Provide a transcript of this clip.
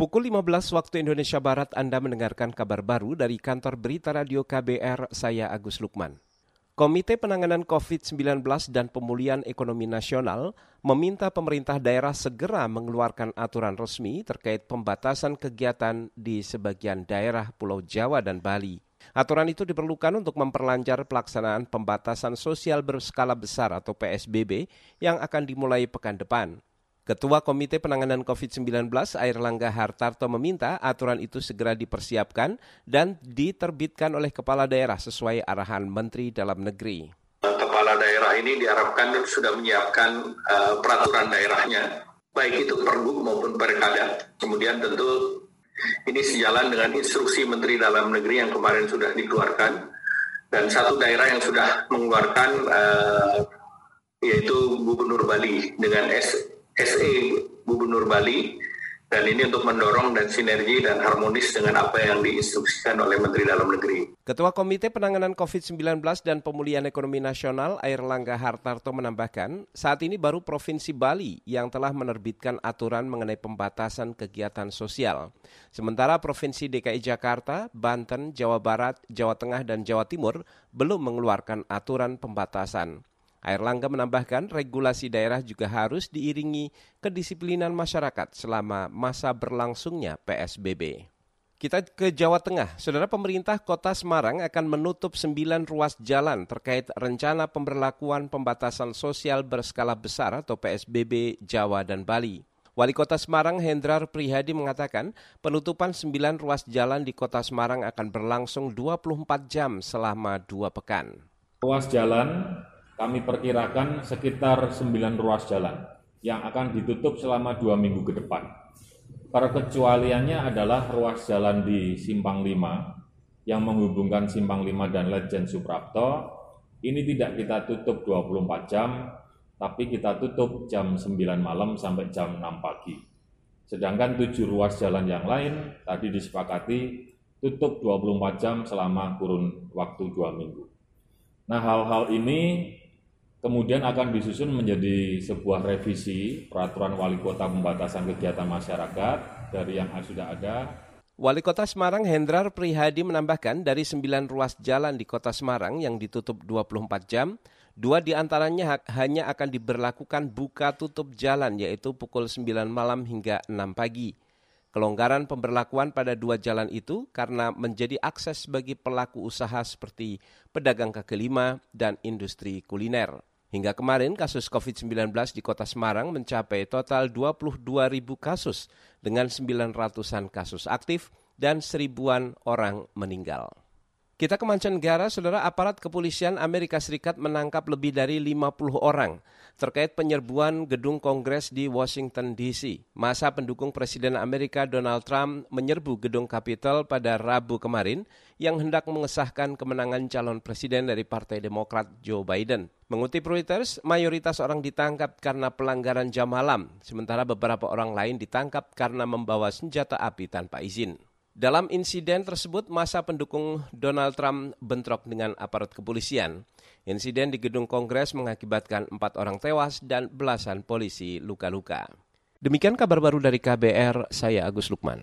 Pukul 15 waktu Indonesia Barat Anda mendengarkan kabar baru dari kantor berita radio KBR, saya Agus Lukman. Komite Penanganan COVID-19 dan Pemulihan Ekonomi Nasional meminta pemerintah daerah segera mengeluarkan aturan resmi terkait pembatasan kegiatan di sebagian daerah Pulau Jawa dan Bali. Aturan itu diperlukan untuk memperlancar pelaksanaan pembatasan sosial berskala besar atau PSBB yang akan dimulai pekan depan. Ketua Komite Penanganan COVID-19 Air Langga Hartarto meminta aturan itu segera dipersiapkan dan diterbitkan oleh kepala daerah sesuai arahan Menteri Dalam Negeri. Kepala daerah ini diharapkan sudah menyiapkan uh, peraturan daerahnya, baik itu pergub maupun perkada. Kemudian tentu ini sejalan dengan instruksi Menteri Dalam Negeri yang kemarin sudah dikeluarkan dan satu daerah yang sudah mengeluarkan uh, yaitu Gubernur Bali dengan S SE Gubernur Bali dan ini untuk mendorong dan sinergi dan harmonis dengan apa yang diinstruksikan oleh Menteri Dalam Negeri. Ketua Komite Penanganan COVID-19 dan Pemulihan Ekonomi Nasional Air Langga Hartarto menambahkan, saat ini baru Provinsi Bali yang telah menerbitkan aturan mengenai pembatasan kegiatan sosial. Sementara Provinsi DKI Jakarta, Banten, Jawa Barat, Jawa Tengah, dan Jawa Timur belum mengeluarkan aturan pembatasan. Air Langga menambahkan regulasi daerah juga harus diiringi kedisiplinan masyarakat selama masa berlangsungnya PSBB. Kita ke Jawa Tengah. Saudara pemerintah kota Semarang akan menutup sembilan ruas jalan terkait rencana pemberlakuan pembatasan sosial berskala besar atau PSBB Jawa dan Bali. Wali Kota Semarang Hendrar Prihadi mengatakan penutupan sembilan ruas jalan di Kota Semarang akan berlangsung 24 jam selama dua pekan. Ruas jalan kami perkirakan sekitar 9 ruas jalan yang akan ditutup selama dua minggu ke depan. Perkecualiannya adalah ruas jalan di Simpang 5 yang menghubungkan Simpang 5 dan Lejen Suprapto. Ini tidak kita tutup 24 jam, tapi kita tutup jam 9 malam sampai jam 6 pagi. Sedangkan tujuh ruas jalan yang lain tadi disepakati tutup 24 jam selama kurun waktu dua minggu. Nah hal-hal ini kemudian akan disusun menjadi sebuah revisi peraturan wali kota pembatasan kegiatan masyarakat dari yang sudah ada. Wali Kota Semarang Hendrar Prihadi menambahkan dari sembilan ruas jalan di Kota Semarang yang ditutup 24 jam, dua di antaranya hanya akan diberlakukan buka tutup jalan yaitu pukul 9 malam hingga 6 pagi. Kelonggaran pemberlakuan pada dua jalan itu karena menjadi akses bagi pelaku usaha seperti pedagang kaki lima dan industri kuliner. Hingga kemarin kasus COVID-19 di kota Semarang mencapai total 22 ribu kasus dengan 900-an kasus aktif dan seribuan orang meninggal. Kita ke mancanegara, saudara aparat kepolisian Amerika Serikat menangkap lebih dari 50 orang terkait penyerbuan gedung Kongres di Washington DC. Masa pendukung Presiden Amerika Donald Trump menyerbu gedung Capitol pada Rabu kemarin yang hendak mengesahkan kemenangan calon presiden dari Partai Demokrat Joe Biden. Mengutip Reuters, mayoritas orang ditangkap karena pelanggaran jam malam, sementara beberapa orang lain ditangkap karena membawa senjata api tanpa izin. Dalam insiden tersebut, masa pendukung Donald Trump bentrok dengan aparat kepolisian. Insiden di gedung Kongres mengakibatkan empat orang tewas dan belasan polisi luka-luka. Demikian kabar baru dari KBR, saya Agus Lukman.